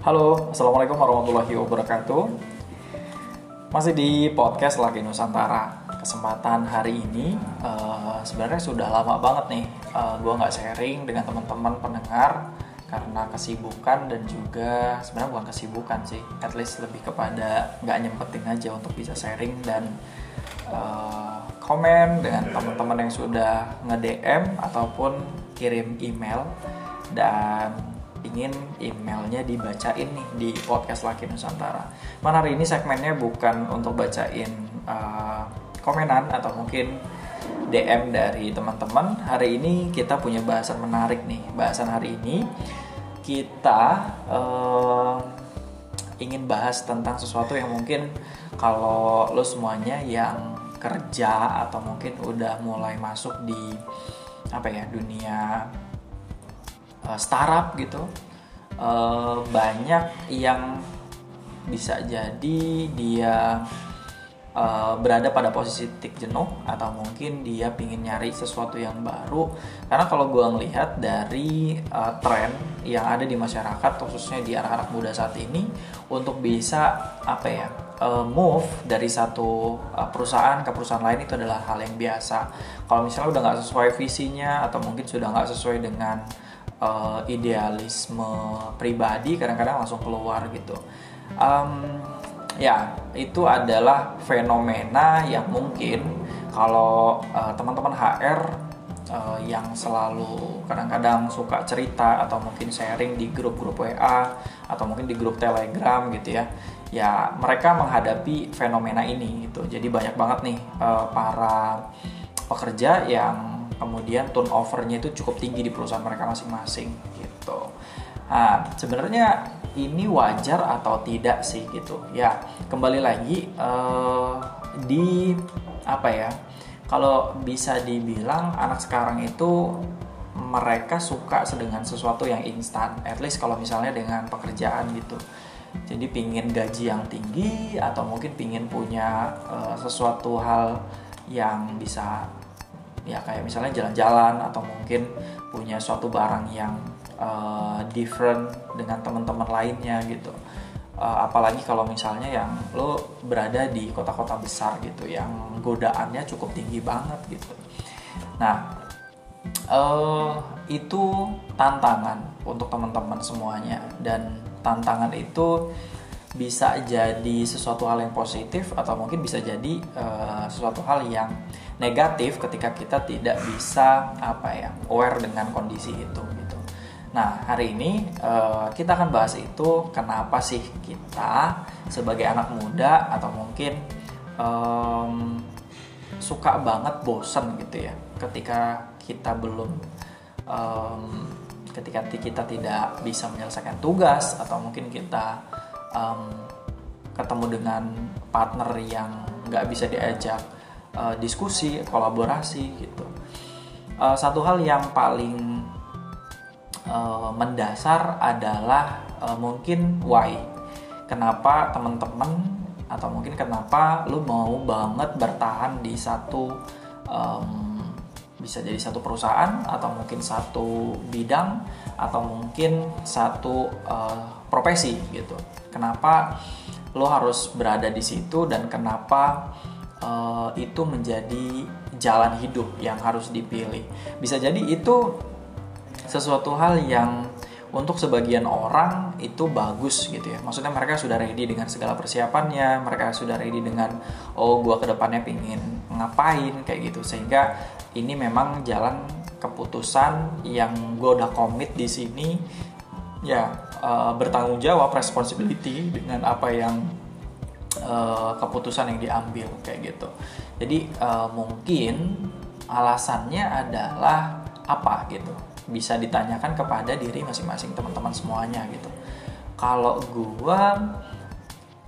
Halo, Assalamualaikum warahmatullahi wabarakatuh. Masih di podcast Laki Nusantara. Kesempatan hari ini uh, sebenarnya sudah lama banget nih uh, eh, Gue nggak sharing dengan teman-teman pendengar Karena kesibukan dan juga sebenarnya bukan kesibukan sih At least lebih kepada nggak nyempetin aja untuk bisa sharing dan uh, komen dengan teman-teman yang sudah nge-DM ataupun kirim email. Dan ingin emailnya dibacain nih di podcast Laki Nusantara. Mana hari ini segmennya bukan untuk bacain uh, komenan atau mungkin DM dari teman-teman. Hari ini kita punya bahasan menarik nih. Bahasan hari ini kita uh, ingin bahas tentang sesuatu yang mungkin kalau lo semuanya yang kerja atau mungkin udah mulai masuk di apa ya dunia uh, startup gitu uh, banyak yang bisa jadi dia uh, berada pada posisi titik jenuh atau mungkin dia pingin nyari sesuatu yang baru. Karena kalau gue ngelihat dari tren yang ada di masyarakat khususnya di anak-anak muda saat ini untuk bisa apa ya move dari satu perusahaan ke perusahaan lain itu adalah hal yang biasa. Kalau misalnya udah nggak sesuai visinya atau mungkin sudah nggak sesuai dengan uh, idealisme pribadi kadang-kadang langsung keluar gitu. Um, ya itu adalah fenomena yang mungkin kalau uh, teman-teman HR uh, eh, yang selalu kadang-kadang suka cerita atau mungkin sharing di grup-grup WA atau mungkin di grup Telegram gitu ya ya mereka menghadapi fenomena ini gitu. Jadi banyak banget nih uh, para pekerja yang kemudian turnovernya itu cukup tinggi di perusahaan mereka masing-masing gitu. Nah, sebenarnya ini wajar atau tidak sih gitu. Ya, kembali lagi uh, di apa ya? Kalau bisa dibilang anak sekarang itu mereka suka dengan sesuatu yang instan. At least kalau misalnya dengan pekerjaan gitu. Jadi pingin gaji yang tinggi atau mungkin pingin punya uh, sesuatu hal yang bisa ya kayak misalnya jalan-jalan atau mungkin punya suatu barang yang uh, different dengan teman-teman lainnya gitu. Uh, apalagi kalau misalnya yang lo berada di kota-kota besar gitu yang godaannya cukup tinggi banget gitu. Nah uh, itu tantangan untuk teman-teman semuanya. Dan tantangan itu bisa jadi sesuatu hal yang positif atau mungkin bisa jadi uh, sesuatu hal yang negatif ketika kita tidak bisa apa ya aware dengan kondisi itu gitu. Nah hari ini uh, kita akan bahas itu kenapa sih kita sebagai anak muda atau mungkin um, suka banget bosen gitu ya ketika kita belum um, ketika kita tidak bisa menyelesaikan tugas atau mungkin kita um, ketemu dengan partner yang nggak bisa diajak uh, diskusi kolaborasi gitu uh, satu hal yang paling uh, mendasar adalah uh, mungkin why kenapa teman-teman atau mungkin kenapa lu mau banget bertahan di satu um, bisa jadi satu perusahaan atau mungkin satu bidang atau mungkin satu uh, profesi gitu. Kenapa lo harus berada di situ dan kenapa uh, itu menjadi jalan hidup yang harus dipilih. Bisa jadi itu sesuatu hal yang untuk sebagian orang itu bagus gitu ya. Maksudnya mereka sudah ready dengan segala persiapannya, mereka sudah ready dengan oh gua ke depannya pingin ngapain kayak gitu. Sehingga ini memang jalan keputusan yang gue udah komit di sini ya uh, bertanggung jawab responsibility dengan apa yang uh, keputusan yang diambil kayak gitu. Jadi uh, mungkin alasannya adalah apa gitu. Bisa ditanyakan kepada diri masing-masing teman-teman semuanya gitu. Kalau gua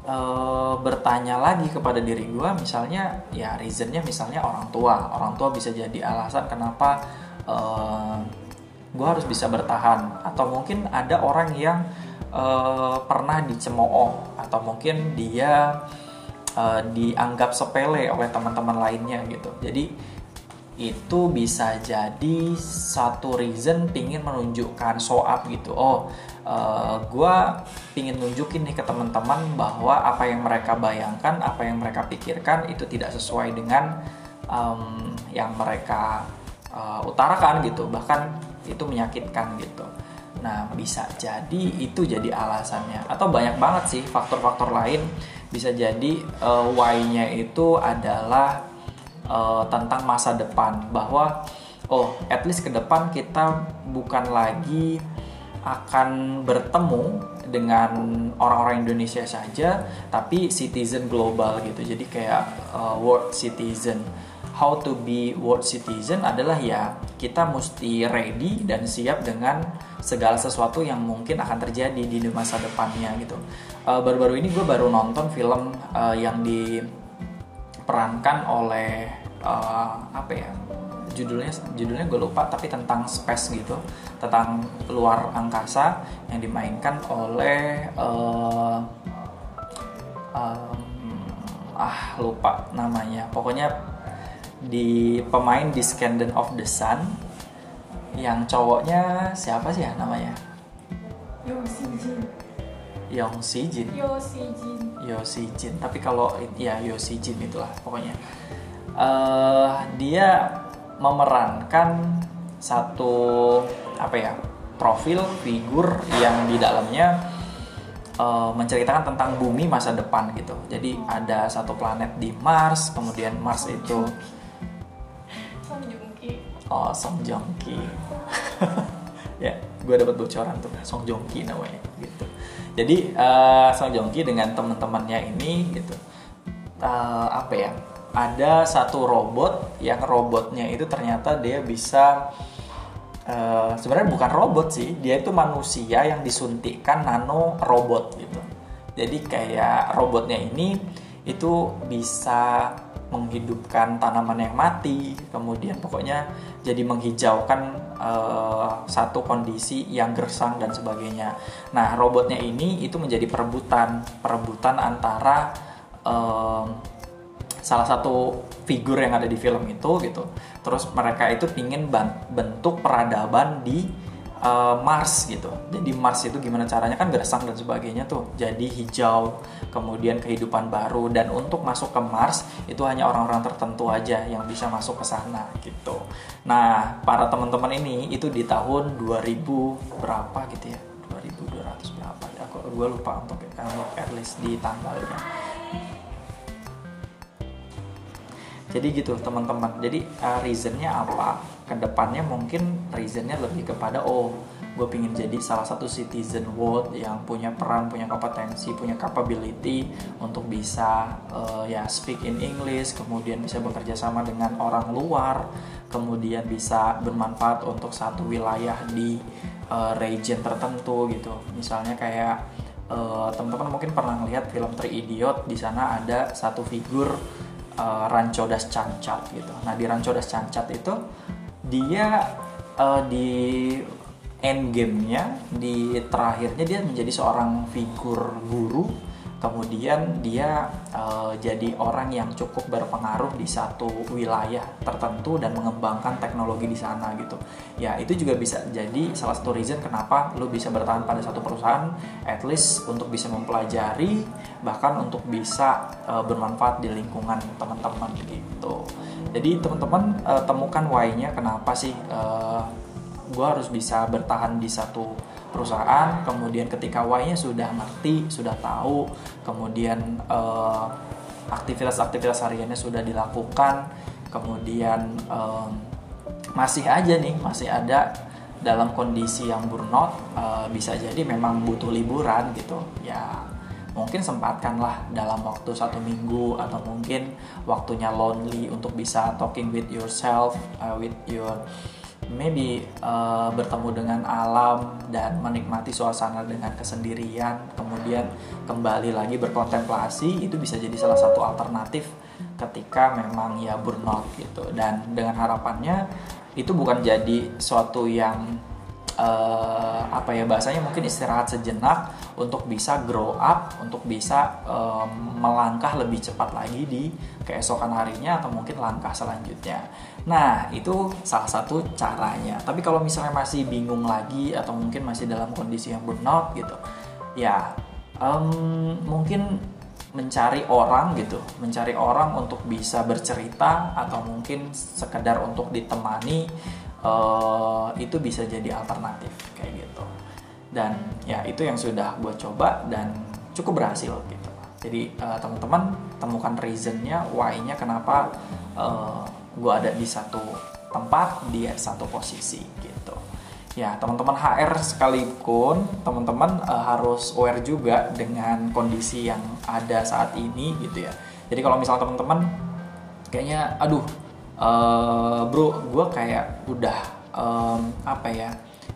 uh, bertanya lagi kepada diri gua misalnya ya reasonnya misalnya orang tua. Orang tua bisa jadi alasan kenapa uh, gue harus bisa bertahan atau mungkin ada orang yang uh, pernah dicemooh atau mungkin dia uh, dianggap sepele oleh teman-teman lainnya gitu. Jadi itu bisa jadi satu reason pingin menunjukkan show up gitu. Oh uh, gue pingin nunjukin nih ke teman-teman bahwa apa yang mereka bayangkan apa yang mereka pikirkan itu tidak sesuai dengan um, yang mereka uh, utarakan gitu. Bahkan itu menyakitkan gitu nah bisa jadi itu jadi alasannya. Atau banyak banget sih faktor-faktor lain. Bisa jadi uh, why-nya itu adalah uh, tentang masa depan. Bahwa oh at least ke depan kita bukan lagi akan bertemu dengan orang-orang Indonesia saja tapi citizen global gitu. Jadi kayak uh, world citizen how to be world citizen adalah ya kita mesti ready dan siap dengan segala sesuatu yang mungkin akan terjadi di masa depannya gitu. Uh, baru-baru ini gue baru nonton film uh, yang diperankan oleh uh, apa ya judulnya judulnya gue lupa tapi tentang space gitu tentang luar angkasa yang dimainkan oleh uh, um, ah lupa namanya. Pokoknya di pemain di Scandal of the Sun. Yang cowoknya siapa sih ya namanya? Yong Si Jin. Yong Si Jin. Yo Si Jin. Yo Si Jin. Tapi kalau ya Yo Si Jin itulah pokoknya. Uh, dia memerankan satu apa ya profil figur yang di dalamnya uh, menceritakan tentang bumi masa depan gitu. Jadi ada satu planet di Mars, kemudian Mars itu Song oh Song Joong Ki. ya, gue dapat bocoran tuh Song Joong Ki namanya gitu. Jadi uh, Song Joong Ki dengan teman-temannya ini gitu. Uh, apa ya? ada satu robot yang robotnya itu ternyata dia bisa uh, sebenarnya bukan robot sih dia itu manusia yang disuntikkan nano robot gitu jadi kayak robotnya ini itu bisa menghidupkan tanaman yang mati kemudian pokoknya jadi menghijaukan uh, satu kondisi yang gersang dan sebagainya. Nah robotnya ini itu menjadi perebutan perebutan antara uh, salah satu figur yang ada di film itu gitu. Terus mereka itu pingin bentuk peradaban di uh, Mars gitu. Jadi Mars itu gimana caranya? Kan gersang dan sebagainya tuh. Jadi hijau kemudian kehidupan baru dan untuk masuk ke Mars itu hanya orang-orang tertentu aja yang bisa masuk ke sana gitu. Nah para teman-teman ini itu di tahun 2000 berapa gitu ya? 2200 berapa ya? Aku gue lupa untuk, untuk at least di tanggalnya. Jadi gitu teman-teman. Jadi uh, reasonnya apa ke depannya mungkin reasonnya lebih kepada oh gue pingin jadi salah satu citizen world yang punya peran punya kompetensi punya capability untuk bisa uh, ya speak in English kemudian bisa bekerja sama dengan orang luar kemudian bisa bermanfaat untuk satu wilayah di uh, region tertentu gitu misalnya kayak uh, teman-teman mungkin pernah lihat film Three Idiot di sana ada satu figur uh, Rancho Das Cancat gitu. Nah di Rancho Das Cancat itu dia uh, di end game-nya di terakhirnya dia menjadi seorang figur guru. Kemudian dia uh, jadi orang yang cukup berpengaruh di satu wilayah tertentu dan mengembangkan teknologi di sana gitu. Ya itu juga bisa jadi salah satu reason kenapa lo bisa bertahan pada satu perusahaan at least untuk bisa mempelajari bahkan untuk bisa uh, bermanfaat di lingkungan teman-teman gitu jadi teman-teman uh, temukan why-nya kenapa sih uh, gue harus bisa bertahan di satu perusahaan kemudian ketika Y-nya sudah ngerti sudah tahu kemudian uh, aktivitas-aktivitas hariannya sudah dilakukan kemudian uh, masih aja nih masih ada dalam kondisi yang burnout uh, bisa jadi memang butuh liburan gitu. Ya mungkin sempatkanlah dalam waktu satu minggu atau mungkin waktunya lonely untuk bisa talking with yourself uh, with your maybe uh, bertemu dengan alam dan menikmati suasana dengan kesendirian. Kemudian kembali lagi berkontemplasi itu bisa jadi salah satu alternatif ketika memang ya burnout gitu. Dan dengan harapannya itu bukan jadi suatu yang uh, apa ya bahasanya mungkin istirahat sejenak untuk bisa grow up, untuk bisa um, melangkah lebih cepat lagi di keesokan harinya atau mungkin langkah selanjutnya. Nah, itu salah satu caranya. Tapi kalau misalnya masih bingung lagi atau mungkin masih dalam kondisi yang burnout gitu, ya um, mungkin mencari orang gitu, mencari orang untuk bisa bercerita atau mungkin sekedar untuk ditemani uh, itu bisa jadi alternatif kayak gitu. Dan ya itu yang sudah gue coba dan cukup berhasil gitu. Jadi uh, teman-teman temukan reasonnya, why-nya kenapa uh, gue ada di satu tempat di satu posisi gitu ya teman-teman HR sekalipun teman-teman uh, harus aware juga dengan kondisi yang ada saat ini gitu ya jadi kalau misalnya teman-teman kayaknya aduh uh, bro gue kayak udah um, apa ya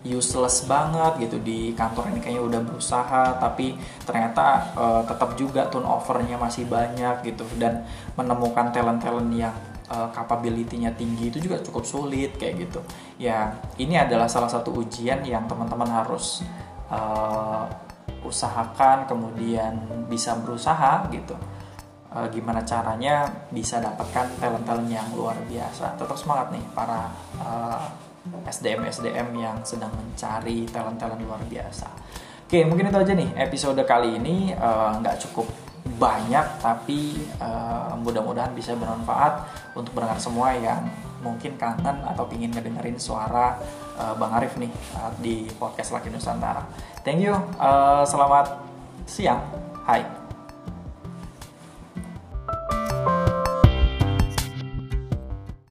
useless banget gitu di kantor ini kayaknya udah berusaha tapi ternyata uh, tetap juga turnovernya masih banyak gitu dan menemukan talent-talent yang uh, capability-nya tinggi itu juga cukup sulit kayak gitu. Ya, ini adalah salah satu ujian yang teman-teman harus uh, usahakan kemudian bisa berusaha gitu. Uh, gimana caranya bisa dapatkan talent-talent yang luar biasa. Tetap semangat nih para uh, SDM SDM yang sedang mencari talent-talent luar biasa. Oke, mungkin itu aja nih episode kali ini nggak uh, cukup banyak tapi uh, mudah-mudahan bisa bermanfaat untuk berdengar semua yang mungkin kangen atau ingin ngedengerin suara Bang Arif nih di podcast Laki Nusantara. Thank you, uh, selamat siang, hai.